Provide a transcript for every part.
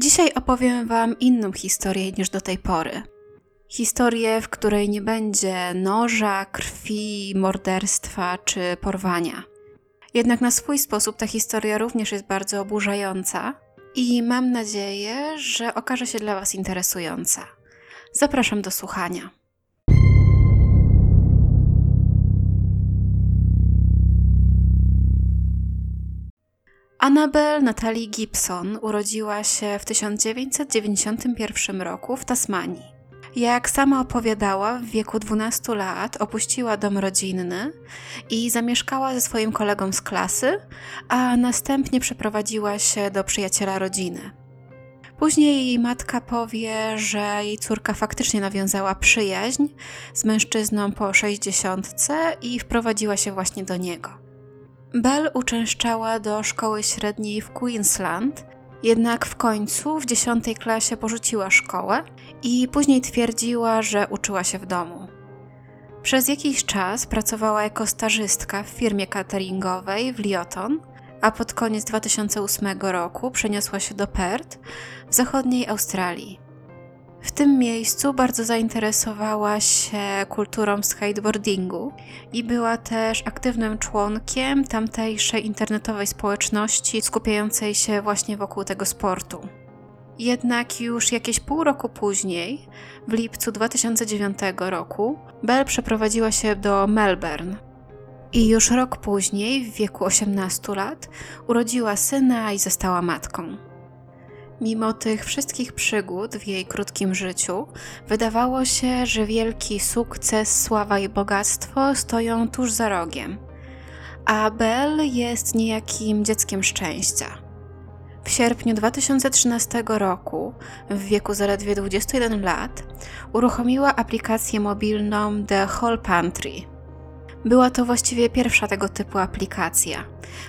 Dzisiaj opowiem Wam inną historię niż do tej pory. Historię, w której nie będzie noża, krwi, morderstwa czy porwania. Jednak na swój sposób ta historia również jest bardzo oburzająca i mam nadzieję, że okaże się dla Was interesująca. Zapraszam do słuchania. Annabel Natalie Gibson urodziła się w 1991 roku w Tasmanii. Jak sama opowiadała, w wieku 12 lat opuściła dom rodzinny i zamieszkała ze swoim kolegą z klasy, a następnie przeprowadziła się do przyjaciela rodziny. Później jej matka powie, że jej córka faktycznie nawiązała przyjaźń z mężczyzną po 60 i wprowadziła się właśnie do niego. Bell uczęszczała do szkoły średniej w Queensland, jednak w końcu w dziesiątej klasie porzuciła szkołę i później twierdziła, że uczyła się w domu. Przez jakiś czas pracowała jako stażystka w firmie cateringowej w Lyoton, a pod koniec 2008 roku przeniosła się do Perth w zachodniej Australii. W tym miejscu bardzo zainteresowała się kulturą skateboardingu i była też aktywnym członkiem tamtejszej internetowej społeczności skupiającej się właśnie wokół tego sportu. Jednak już jakieś pół roku później, w lipcu 2009 roku, Bell przeprowadziła się do Melbourne. I już rok później, w wieku 18 lat, urodziła syna i została matką. Mimo tych wszystkich przygód w jej krótkim życiu, wydawało się, że wielki sukces, sława i bogactwo stoją tuż za rogiem, a Belle jest niejakim dzieckiem szczęścia. W sierpniu 2013 roku, w wieku zaledwie 21 lat, uruchomiła aplikację mobilną The Whole Pantry. Była to właściwie pierwsza tego typu aplikacja.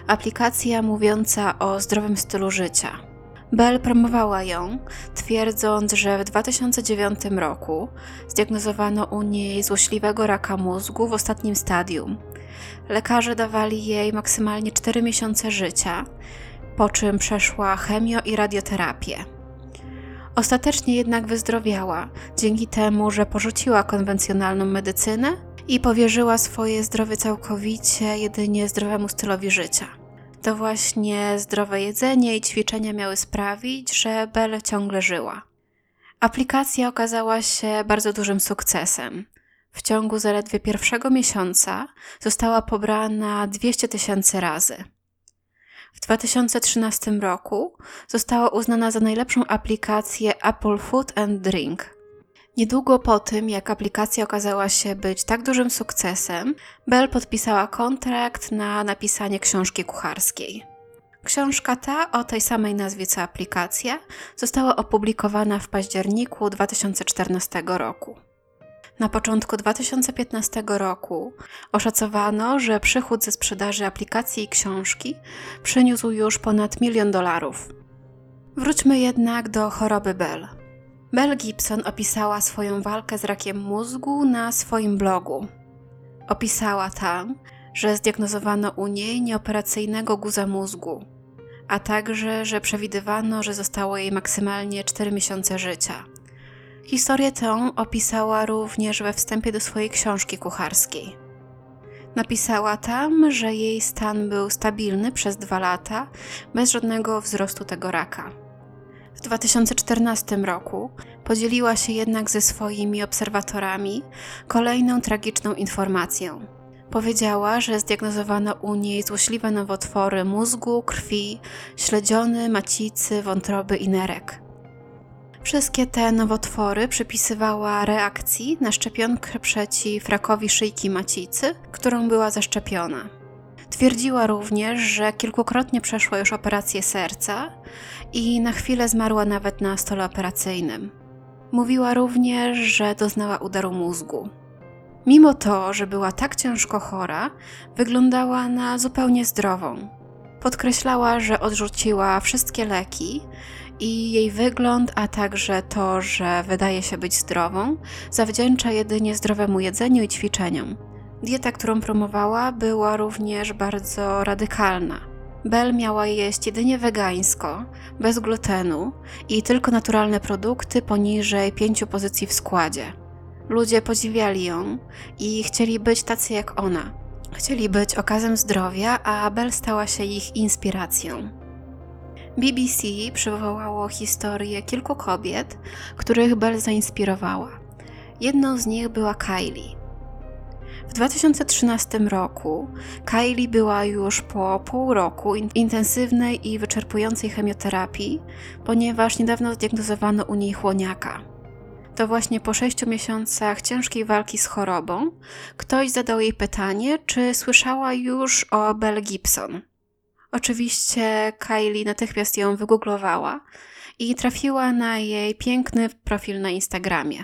Aplikacja mówiąca o zdrowym stylu życia Bell promowała ją, twierdząc, że w 2009 roku zdiagnozowano u niej złośliwego raka mózgu w ostatnim stadium. Lekarze dawali jej maksymalnie 4 miesiące życia, po czym przeszła chemio i radioterapię. Ostatecznie jednak wyzdrowiała, dzięki temu, że porzuciła konwencjonalną medycynę i powierzyła swoje zdrowie całkowicie jedynie zdrowemu stylowi życia to właśnie zdrowe jedzenie i ćwiczenia miały sprawić, że Belle ciągle żyła. Aplikacja okazała się bardzo dużym sukcesem. W ciągu zaledwie pierwszego miesiąca została pobrana 200 tysięcy razy. W 2013 roku została uznana za najlepszą aplikację Apple Food and Drink Niedługo po tym, jak aplikacja okazała się być tak dużym sukcesem, Bell podpisała kontrakt na napisanie książki kucharskiej. Książka ta, o tej samej nazwie co aplikacja, została opublikowana w październiku 2014 roku. Na początku 2015 roku oszacowano, że przychód ze sprzedaży aplikacji i książki przyniósł już ponad milion dolarów. Wróćmy jednak do choroby Bell. Mel Gibson opisała swoją walkę z rakiem mózgu na swoim blogu. Opisała tam, że zdiagnozowano u niej nieoperacyjnego guza mózgu, a także, że przewidywano, że zostało jej maksymalnie 4 miesiące życia. Historię tę opisała również we wstępie do swojej książki kucharskiej. Napisała tam, że jej stan był stabilny przez dwa lata, bez żadnego wzrostu tego raka. W 2014 roku podzieliła się jednak ze swoimi obserwatorami kolejną tragiczną informacją. Powiedziała, że zdiagnozowano u niej złośliwe nowotwory mózgu, krwi, śledziony, macicy, wątroby i nerek. Wszystkie te nowotwory przypisywała reakcji na szczepionkę przeciw rakowi szyjki macicy, którą była zaszczepiona. Twierdziła również, że kilkukrotnie przeszła już operację serca i na chwilę zmarła nawet na stole operacyjnym. Mówiła również, że doznała udaru mózgu. Mimo to, że była tak ciężko chora, wyglądała na zupełnie zdrową. Podkreślała, że odrzuciła wszystkie leki i jej wygląd, a także to, że wydaje się być zdrową, zawdzięcza jedynie zdrowemu jedzeniu i ćwiczeniom. Dieta, którą promowała, była również bardzo radykalna. Bel miała jeść jedynie wegańsko, bez glutenu i tylko naturalne produkty poniżej pięciu pozycji w składzie. Ludzie podziwiali ją i chcieli być tacy jak ona. Chcieli być okazem zdrowia, a Bel stała się ich inspiracją. BBC przywołało historię kilku kobiet, których Bel zainspirowała. Jedną z nich była Kylie. W 2013 roku Kylie była już po pół roku intensywnej i wyczerpującej chemioterapii, ponieważ niedawno zdiagnozowano u niej chłoniaka. To właśnie po sześciu miesiącach ciężkiej walki z chorobą ktoś zadał jej pytanie, czy słyszała już o Belle Gibson. Oczywiście Kylie natychmiast ją wygooglowała i trafiła na jej piękny profil na Instagramie.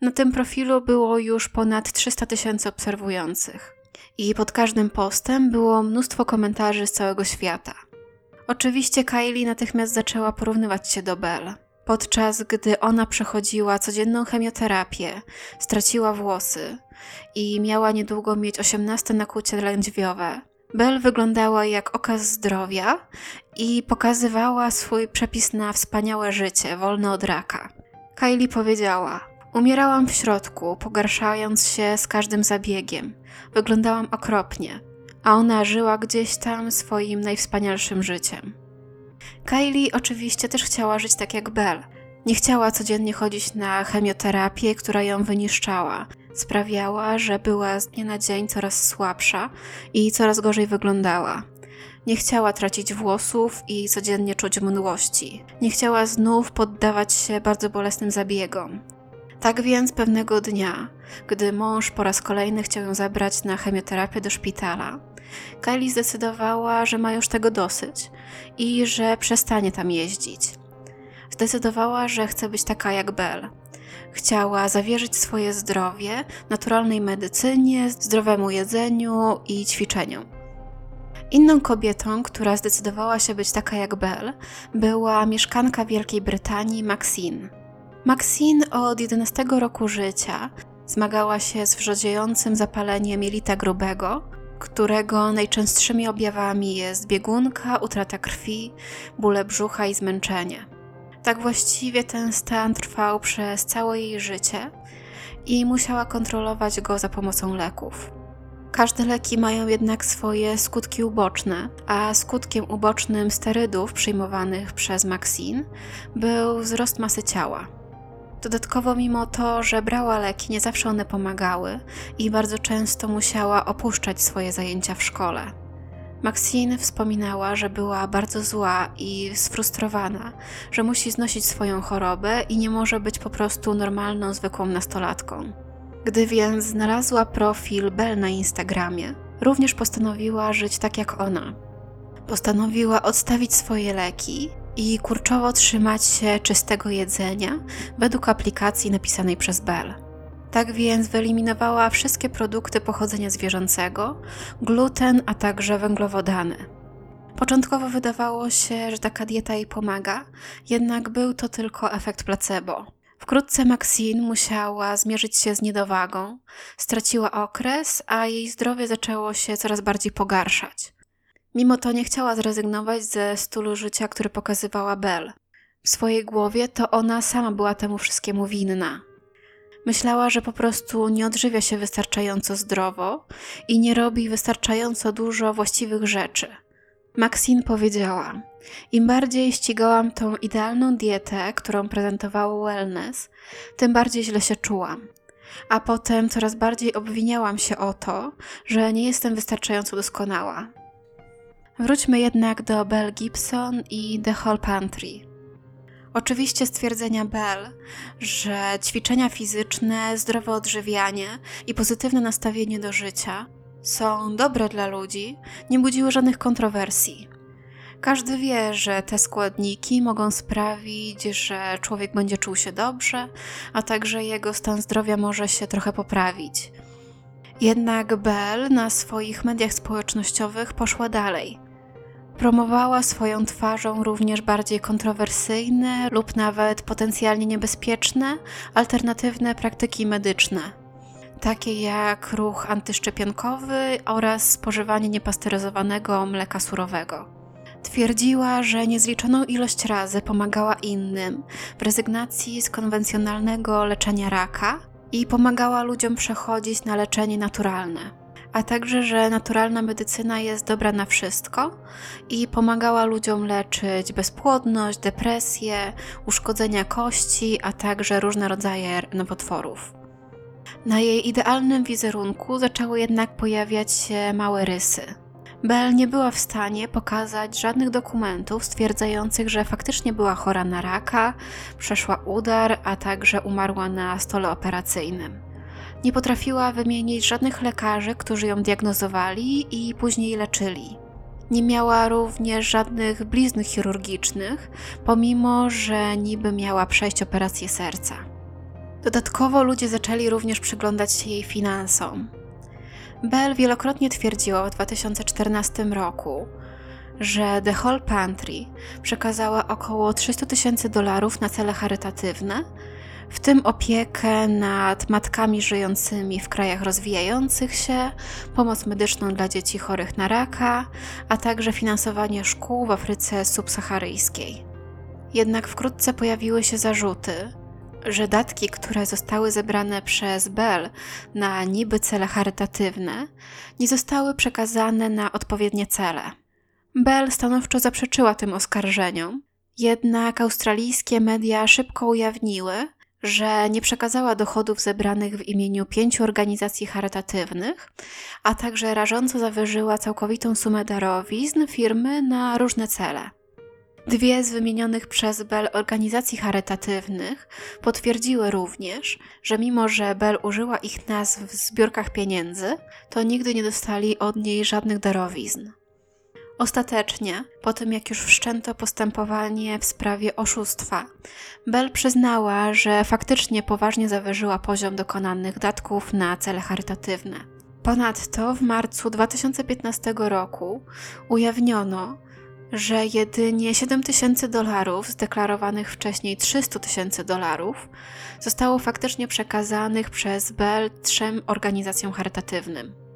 Na tym profilu było już ponad 300 tysięcy obserwujących i pod każdym postem było mnóstwo komentarzy z całego świata. Oczywiście Kylie natychmiast zaczęła porównywać się do Belle. Podczas gdy ona przechodziła codzienną chemioterapię, straciła włosy i miała niedługo mieć 18 nakłucie lędźwiowe, Belle wyglądała jak okaz zdrowia i pokazywała swój przepis na wspaniałe życie, wolne od raka. Kylie powiedziała: Umierałam w środku, pogarszając się z każdym zabiegiem. Wyglądałam okropnie, a ona żyła gdzieś tam swoim najwspanialszym życiem. Kylie oczywiście też chciała żyć tak jak Belle. Nie chciała codziennie chodzić na chemioterapię, która ją wyniszczała. Sprawiała, że była z dnia na dzień coraz słabsza i coraz gorzej wyglądała. Nie chciała tracić włosów i codziennie czuć mdłości. Nie chciała znów poddawać się bardzo bolesnym zabiegom. Tak więc pewnego dnia, gdy mąż po raz kolejny chciał ją zabrać na chemioterapię do szpitala, Kylie zdecydowała, że ma już tego dosyć i że przestanie tam jeździć. Zdecydowała, że chce być taka jak Belle. Chciała zawierzyć swoje zdrowie naturalnej medycynie, zdrowemu jedzeniu i ćwiczeniom. Inną kobietą, która zdecydowała się być taka jak Belle, była mieszkanka Wielkiej Brytanii Maxine. Maxine od 11 roku życia zmagała się z wrzodziejącym zapaleniem jelita grubego, którego najczęstszymi objawami jest biegunka, utrata krwi, bóle brzucha i zmęczenie. Tak właściwie ten stan trwał przez całe jej życie i musiała kontrolować go za pomocą leków. Każde leki mają jednak swoje skutki uboczne, a skutkiem ubocznym sterydów przyjmowanych przez Maxine był wzrost masy ciała. Dodatkowo, mimo to, że brała leki, nie zawsze one pomagały i bardzo często musiała opuszczać swoje zajęcia w szkole. Maxine wspominała, że była bardzo zła i sfrustrowana, że musi znosić swoją chorobę i nie może być po prostu normalną, zwykłą nastolatką. Gdy więc znalazła profil Bell na Instagramie, również postanowiła żyć tak jak ona. Postanowiła odstawić swoje leki i kurczowo trzymać się czystego jedzenia według aplikacji napisanej przez Bell. Tak więc wyeliminowała wszystkie produkty pochodzenia zwierzęcego, gluten, a także węglowodany. Początkowo wydawało się, że taka dieta jej pomaga, jednak był to tylko efekt placebo. Wkrótce Maxine musiała zmierzyć się z niedowagą, straciła okres, a jej zdrowie zaczęło się coraz bardziej pogarszać. Mimo to nie chciała zrezygnować ze stylu życia, który pokazywała Belle. W swojej głowie to ona sama była temu wszystkiemu winna. Myślała, że po prostu nie odżywia się wystarczająco zdrowo i nie robi wystarczająco dużo właściwych rzeczy. Maxine powiedziała: Im bardziej ścigałam tą idealną dietę, którą prezentowało wellness, tym bardziej źle się czułam. A potem coraz bardziej obwiniałam się o to, że nie jestem wystarczająco doskonała. Wróćmy jednak do Belle Gibson i The Whole Pantry. Oczywiście stwierdzenia Bell, że ćwiczenia fizyczne, zdrowe odżywianie i pozytywne nastawienie do życia są dobre dla ludzi, nie budziły żadnych kontrowersji. Każdy wie, że te składniki mogą sprawić, że człowiek będzie czuł się dobrze, a także jego stan zdrowia może się trochę poprawić. Jednak Bell na swoich mediach społecznościowych poszła dalej Promowała swoją twarzą również bardziej kontrowersyjne lub nawet potencjalnie niebezpieczne alternatywne praktyki medyczne, takie jak ruch antyszczepionkowy oraz spożywanie niepasteryzowanego mleka surowego. Twierdziła, że niezliczoną ilość razy pomagała innym w rezygnacji z konwencjonalnego leczenia raka i pomagała ludziom przechodzić na leczenie naturalne, a także, że naturalna medycyna jest dobra na wszystko i pomagała ludziom leczyć bezpłodność, depresję, uszkodzenia kości, a także różne rodzaje nowotworów. Na jej idealnym wizerunku zaczęły jednak pojawiać się małe rysy. Bell nie była w stanie pokazać żadnych dokumentów stwierdzających, że faktycznie była chora na raka, przeszła udar, a także umarła na stole operacyjnym. Nie potrafiła wymienić żadnych lekarzy, którzy ją diagnozowali i później leczyli. Nie miała również żadnych blizn chirurgicznych, pomimo że niby miała przejść operację serca. Dodatkowo ludzie zaczęli również przyglądać się jej finansom. Bell wielokrotnie twierdziła w 2014 roku, że The Whole Pantry przekazała około 300 tysięcy dolarów na cele charytatywne, w tym opiekę nad matkami żyjącymi w krajach rozwijających się, pomoc medyczną dla dzieci chorych na raka, a także finansowanie szkół w Afryce subsaharyjskiej. Jednak wkrótce pojawiły się zarzuty, że datki, które zostały zebrane przez Bell na niby cele charytatywne, nie zostały przekazane na odpowiednie cele. Bell stanowczo zaprzeczyła tym oskarżeniom, jednak australijskie media szybko ujawniły, że nie przekazała dochodów zebranych w imieniu pięciu organizacji charytatywnych, a także rażąco zawyżyła całkowitą sumę darowizn firmy na różne cele. Dwie z wymienionych przez Bell organizacji charytatywnych potwierdziły również, że mimo że Bell użyła ich nazw w zbiórkach pieniędzy, to nigdy nie dostali od niej żadnych darowizn. Ostatecznie, po tym jak już wszczęto postępowanie w sprawie oszustwa, Bell przyznała, że faktycznie poważnie zawyżyła poziom dokonanych datków na cele charytatywne. Ponadto w marcu 2015 roku ujawniono, że jedynie 7 tysięcy dolarów z deklarowanych wcześniej 300 tysięcy dolarów zostało faktycznie przekazanych przez Bell trzem organizacjom charytatywnym.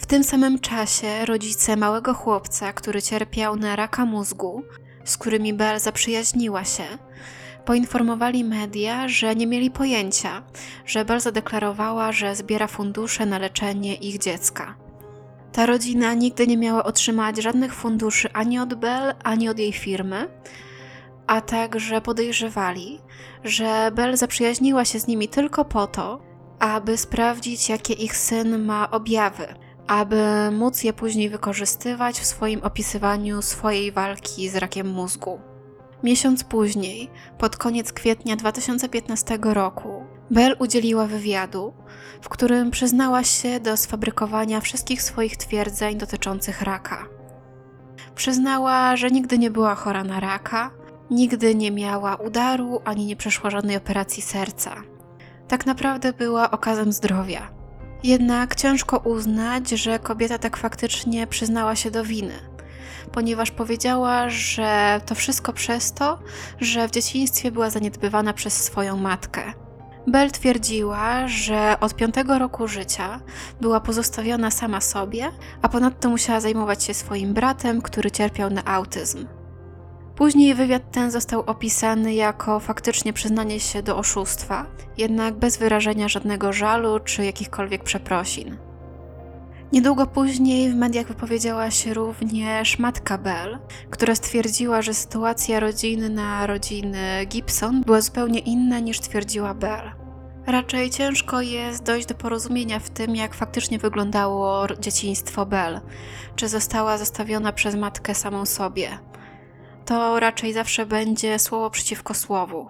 W tym samym czasie rodzice małego chłopca, który cierpiał na raka mózgu, z którymi Bell zaprzyjaźniła się, poinformowali media, że nie mieli pojęcia, że Bell zadeklarowała, że zbiera fundusze na leczenie ich dziecka. Ta rodzina nigdy nie miała otrzymać żadnych funduszy ani od Bell, ani od jej firmy, a także podejrzewali, że Bell zaprzyjaźniła się z nimi tylko po to, aby sprawdzić, jakie ich syn ma objawy, aby móc je później wykorzystywać w swoim opisywaniu swojej walki z rakiem mózgu. Miesiąc później, pod koniec kwietnia 2015 roku, Bell udzieliła wywiadu, w którym przyznała się do sfabrykowania wszystkich swoich twierdzeń dotyczących raka. Przyznała, że nigdy nie była chora na raka, nigdy nie miała udaru ani nie przeszła żadnej operacji serca. Tak naprawdę była okazem zdrowia. Jednak ciężko uznać, że kobieta tak faktycznie przyznała się do winy, ponieważ powiedziała, że to wszystko przez to, że w dzieciństwie była zaniedbywana przez swoją matkę. Bell twierdziła, że od piątego roku życia była pozostawiona sama sobie, a ponadto musiała zajmować się swoim bratem, który cierpiał na autyzm. Później wywiad ten został opisany jako faktycznie przyznanie się do oszustwa, jednak bez wyrażenia żadnego żalu czy jakichkolwiek przeprosin. Niedługo później w mediach wypowiedziała się również matka Bell, która stwierdziła, że sytuacja rodziny na rodziny Gibson była zupełnie inna niż twierdziła Bell. Raczej ciężko jest dojść do porozumienia w tym, jak faktycznie wyglądało dzieciństwo Bell, czy została zostawiona przez matkę samą sobie. To raczej zawsze będzie słowo przeciwko słowu.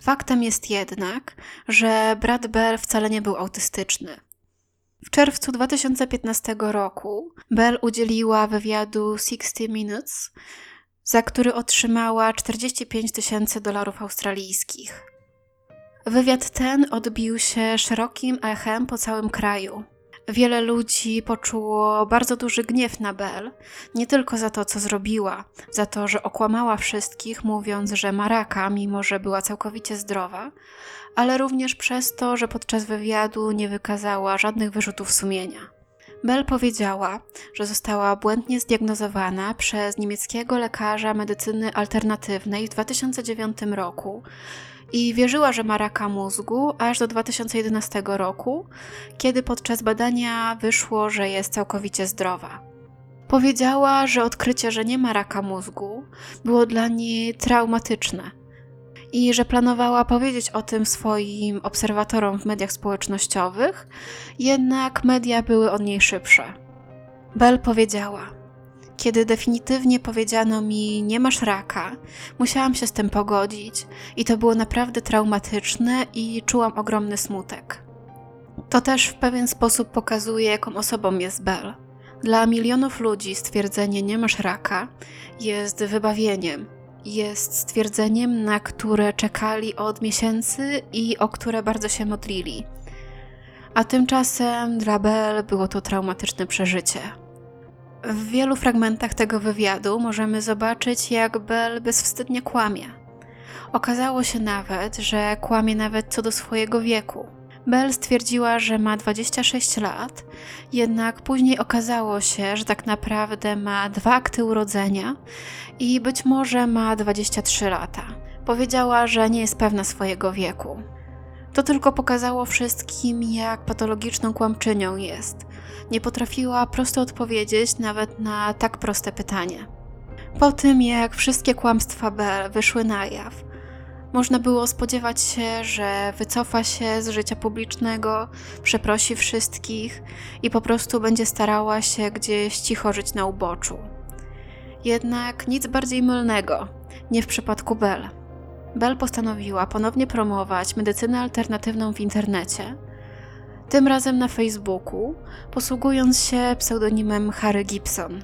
Faktem jest jednak, że brat Bell wcale nie był autystyczny. W czerwcu 2015 roku Bell udzieliła wywiadu 60 Minutes, za który otrzymała 45 tysięcy dolarów australijskich. Wywiad ten odbił się szerokim echem po całym kraju. Wiele ludzi poczuło bardzo duży gniew na Bell, nie tylko za to, co zrobiła, za to, że okłamała wszystkich, mówiąc, że ma raka, mimo że była całkowicie zdrowa, ale również przez to, że podczas wywiadu nie wykazała żadnych wyrzutów sumienia. Bell powiedziała, że została błędnie zdiagnozowana przez niemieckiego lekarza medycyny alternatywnej w 2009 roku i wierzyła, że ma raka mózgu aż do 2011 roku, kiedy podczas badania wyszło, że jest całkowicie zdrowa. Powiedziała, że odkrycie, że nie ma raka mózgu, było dla niej traumatyczne i że planowała powiedzieć o tym swoim obserwatorom w mediach społecznościowych, jednak media były od niej szybsze. Bell powiedziała: Kiedy definitywnie powiedziano mi, nie masz raka, musiałam się z tym pogodzić, i to było naprawdę traumatyczne i czułam ogromny smutek. To też w pewien sposób pokazuje, jaką osobą jest Bell. Dla milionów ludzi stwierdzenie nie masz raka jest wybawieniem, jest stwierdzeniem, na które czekali od miesięcy i o które bardzo się modlili. A tymczasem dla Bell było to traumatyczne przeżycie. W wielu fragmentach tego wywiadu możemy zobaczyć, jak Bell bezwstydnie kłamie. Okazało się nawet, że kłamie nawet co do swojego wieku. Bell stwierdziła, że ma 26 lat, jednak później okazało się, że tak naprawdę ma dwa akty urodzenia i być może ma 23 lata. Powiedziała, że nie jest pewna swojego wieku. To tylko pokazało wszystkim, jak patologiczną kłamczynią jest. Nie potrafiła prosto odpowiedzieć nawet na tak proste pytanie. Po tym, jak wszystkie kłamstwa Bell wyszły na jaw, można było spodziewać się, że wycofa się z życia publicznego, przeprosi wszystkich i po prostu będzie starała się gdzieś cicho żyć na uboczu. Jednak nic bardziej mylnego, nie w przypadku Bell. Bell postanowiła ponownie promować medycynę alternatywną w internecie, tym razem na Facebooku, posługując się pseudonimem Harry Gibson.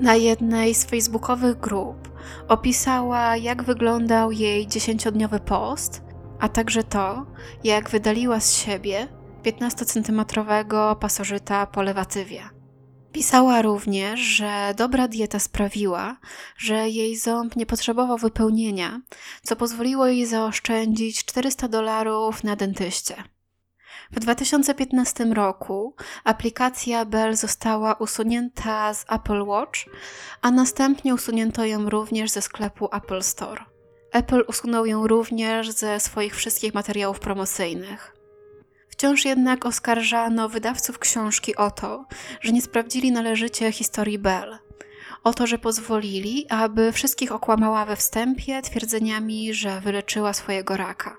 Na jednej z facebookowych grup opisała, jak wyglądał jej dziesięciodniowy post, a także to, jak wydaliła z siebie 15-centymetrowego pasożyta po lewatywie. Pisała również, że dobra dieta sprawiła, że jej ząb nie potrzebował wypełnienia, co pozwoliło jej zaoszczędzić 400 dolarów na dentyście. W 2015 roku aplikacja Bell została usunięta z Apple Watch, a następnie usunięto ją również ze sklepu Apple Store. Apple usunął ją również ze swoich wszystkich materiałów promocyjnych. Wciąż jednak oskarżano wydawców książki o to, że nie sprawdzili należycie historii Bell. O to, że pozwolili, aby wszystkich okłamała we wstępie twierdzeniami, że wyleczyła swojego raka.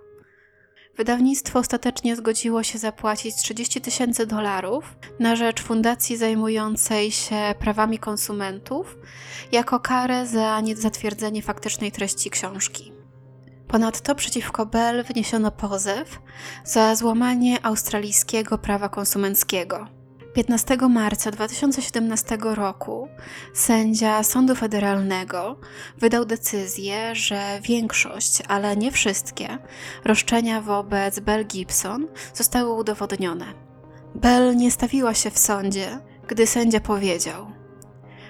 Wydawnictwo ostatecznie zgodziło się zapłacić 30 tysięcy dolarów na rzecz fundacji zajmującej się prawami konsumentów jako karę za niezatwierdzenie faktycznej treści książki. Ponadto przeciwko Bell wniesiono pozew za złamanie australijskiego prawa konsumenckiego. 15 marca 2017 roku sędzia Sądu Federalnego wydał decyzję, że większość, ale nie wszystkie, roszczenia wobec Bell Gibson zostały udowodnione. Bell nie stawiła się w sądzie, gdy sędzia powiedział: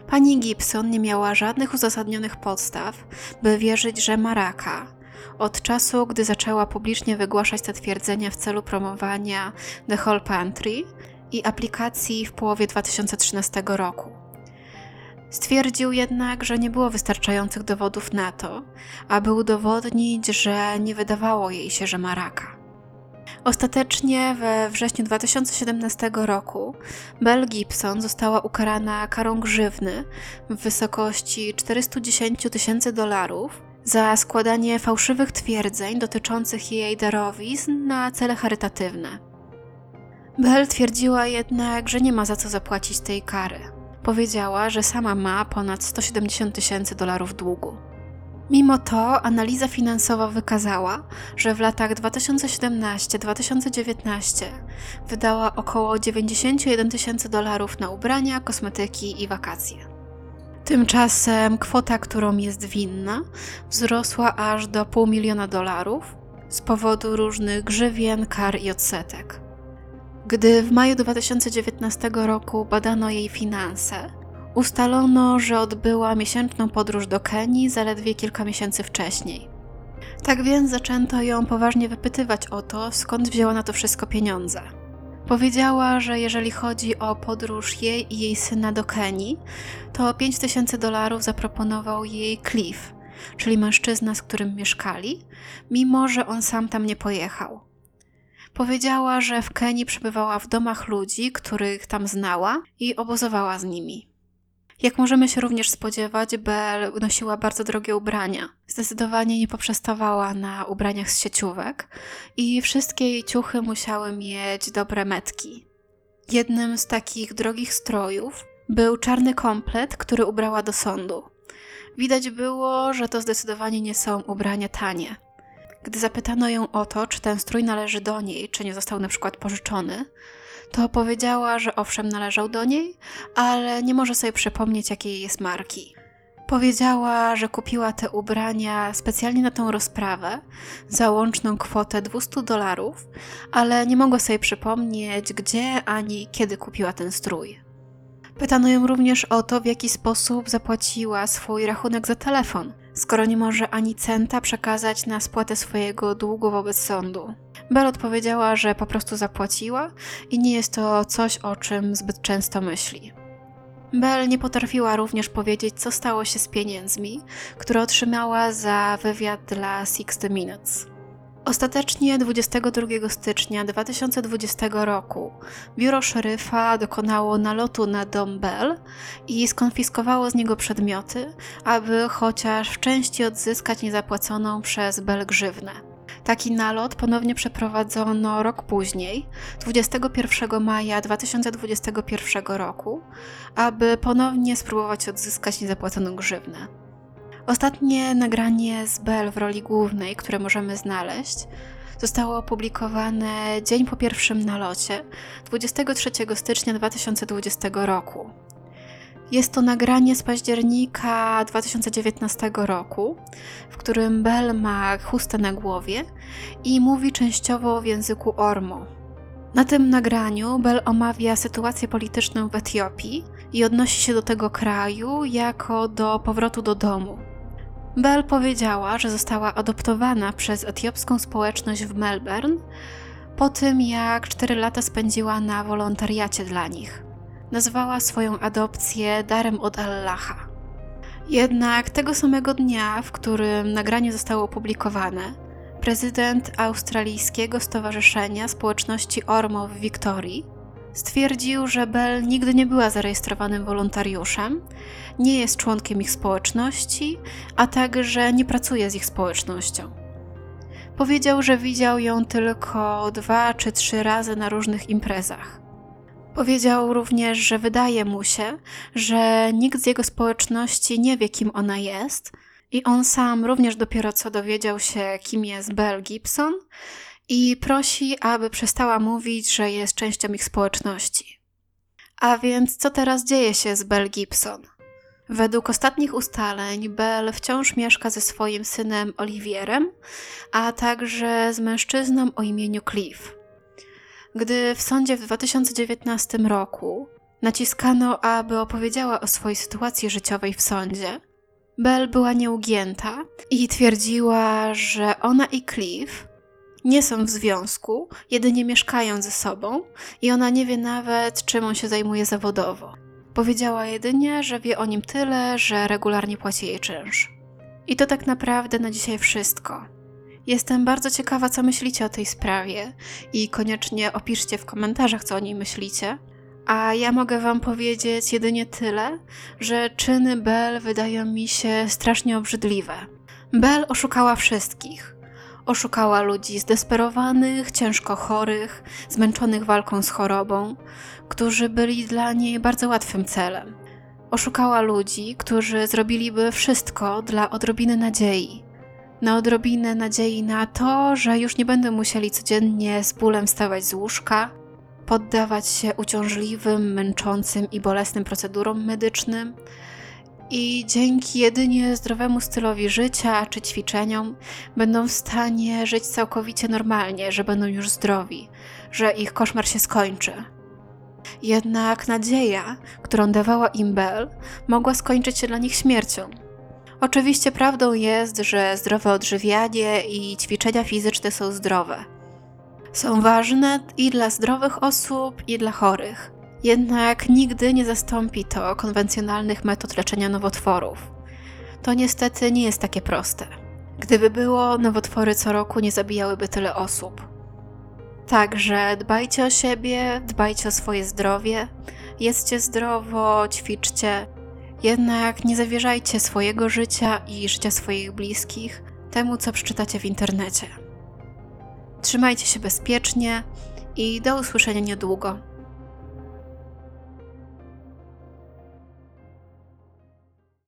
Pani Gibson nie miała żadnych uzasadnionych podstaw, by wierzyć, że ma raka. Od czasu, gdy zaczęła publicznie wygłaszać te twierdzenia w celu promowania The Whole Pantry, i aplikacji w połowie 2013 roku. Stwierdził jednak, że nie było wystarczających dowodów na to, aby udowodnić, że nie wydawało jej się, że ma raka. Ostatecznie we wrześniu 2017 roku Bell Gibson została ukarana karą grzywny w wysokości 410 tysięcy dolarów za składanie fałszywych twierdzeń dotyczących jej darowizn na cele charytatywne. Bell twierdziła jednak, że nie ma za co zapłacić tej kary. Powiedziała, że sama ma ponad 170 tysięcy dolarów długu. Mimo to analiza finansowa wykazała, że w latach 2017-2019 wydała około 91 tysięcy dolarów na ubrania, kosmetyki i wakacje. Tymczasem kwota, którą jest winna, wzrosła aż do pół miliona dolarów z powodu różnych grzywien, kar i odsetek. Gdy w maju 2019 roku badano jej finanse, ustalono, że odbyła miesięczną podróż do Kenii zaledwie kilka miesięcy wcześniej. Tak więc zaczęto ją poważnie wypytywać o to, skąd wzięła na to wszystko pieniądze. Powiedziała, że jeżeli chodzi o podróż jej i jej syna do Kenii, to 5000 dolarów zaproponował jej Cliff, czyli mężczyzna, z którym mieszkali, mimo że on sam tam nie pojechał. Powiedziała, że w Kenii przebywała w domach ludzi, których tam znała i obozowała z nimi. Jak możemy się również spodziewać, Belle nosiła bardzo drogie ubrania. Zdecydowanie nie poprzestawała na ubraniach z sieciówek i wszystkie jej ciuchy musiały mieć dobre metki. Jednym z takich drogich strojów był czarny komplet, który ubrała do sądu. Widać było, że to zdecydowanie nie są ubrania tanie. Gdy zapytano ją o to, czy ten strój należy do niej, czy nie został na przykład pożyczony, to powiedziała, że owszem należał do niej, ale nie może sobie przypomnieć jakiej jest marki. Powiedziała, że kupiła te ubrania specjalnie na tą rozprawę za łączną kwotę 200 dolarów, ale nie mogła sobie przypomnieć, gdzie ani kiedy kupiła ten strój. Pytano ją również o to, w jaki sposób zapłaciła swój rachunek za telefon, skoro nie może ani centa przekazać na spłatę swojego długu wobec sądu. Bell odpowiedziała, że po prostu zapłaciła i nie jest to coś, o czym zbyt często myśli. Bell nie potrafiła również powiedzieć, co stało się z pieniędzmi, które otrzymała za wywiad dla 60 Minutes. Ostatecznie 22 stycznia 2020 roku biuro szeryfa dokonało nalotu na dom Bell i skonfiskowało z niego przedmioty, aby chociaż w części odzyskać niezapłaconą przez Bell grzywnę. Taki nalot ponownie przeprowadzono rok później, 21 maja 2021 roku, aby ponownie spróbować odzyskać niezapłaconą grzywnę. Ostatnie nagranie z Bell w roli głównej, które możemy znaleźć, zostało opublikowane dzień po pierwszym nalocie, 23 stycznia 2020 roku. Jest to nagranie z października 2019 roku, w którym Bell ma chustę na głowie i mówi częściowo w języku Ormo. Na tym nagraniu Bell omawia sytuację polityczną w Etiopii i odnosi się do tego kraju jako do powrotu do domu. Bell powiedziała, że została adoptowana przez etiopską społeczność w Melbourne po tym, jak 4 lata spędziła na wolontariacie dla nich. Nazwała swoją adopcję darem od Allaha. Jednak tego samego dnia, w którym nagranie zostało opublikowane, prezydent Australijskiego Stowarzyszenia Społeczności Ormo w Wiktorii stwierdził, że Bell nigdy nie była zarejestrowanym wolontariuszem, nie jest członkiem ich społeczności, a także nie pracuje z ich społecznością. Powiedział, że widział ją tylko dwa czy trzy razy na różnych imprezach. Powiedział również, że wydaje mu się, że nikt z jego społeczności nie wie, kim ona jest, i on sam również dopiero co dowiedział się, kim jest Belle Gibson, i prosi, aby przestała mówić, że jest częścią ich społeczności. A więc co teraz dzieje się z Belle Gibson? Według ostatnich ustaleń, Belle wciąż mieszka ze swoim synem Olivierem, a także z mężczyzną o imieniu Cliff. Gdy w sądzie w 2019 roku naciskano, aby opowiedziała o swojej sytuacji życiowej w sądzie, Belle była nieugięta i twierdziła, że ona i Cliff nie są w związku, jedynie mieszkają ze sobą i ona nie wie nawet, czym on się zajmuje zawodowo. Powiedziała jedynie, że wie o nim tyle, że regularnie płaci jej czynsz. I to tak naprawdę na dzisiaj wszystko. Jestem bardzo ciekawa, co myślicie o tej sprawie i koniecznie opiszcie w komentarzach, co o niej myślicie. A ja mogę Wam powiedzieć jedynie tyle, że czyny Bell wydają mi się strasznie obrzydliwe. Bell oszukała wszystkich. Oszukała ludzi zdesperowanych, ciężko chorych, zmęczonych walką z chorobą, którzy byli dla niej bardzo łatwym celem. Oszukała ludzi, którzy zrobiliby wszystko dla odrobiny nadziei. Na odrobinę nadziei na to, że już nie będą musieli codziennie z bólem wstawać z łóżka, poddawać się uciążliwym, męczącym i bolesnym procedurom medycznym, i dzięki jedynie zdrowemu stylowi życia czy ćwiczeniom będą w stanie żyć całkowicie normalnie, że będą już zdrowi, że ich koszmar się skończy. Jednak nadzieja, którą dawała im Bell, mogła skończyć się dla nich śmiercią. Oczywiście prawdą jest, że zdrowe odżywianie i ćwiczenia fizyczne są zdrowe. Są ważne i dla zdrowych osób, i dla chorych. Jednak nigdy nie zastąpi to konwencjonalnych metod leczenia nowotworów. To niestety nie jest takie proste. Gdyby było, nowotwory co roku nie zabijałyby tyle osób. Także dbajcie o siebie, dbajcie o swoje zdrowie, jedzcie zdrowo, ćwiczcie. Jednak nie zawierzajcie swojego życia i życia swoich bliskich temu, co przeczytacie w internecie. Trzymajcie się bezpiecznie i do usłyszenia niedługo.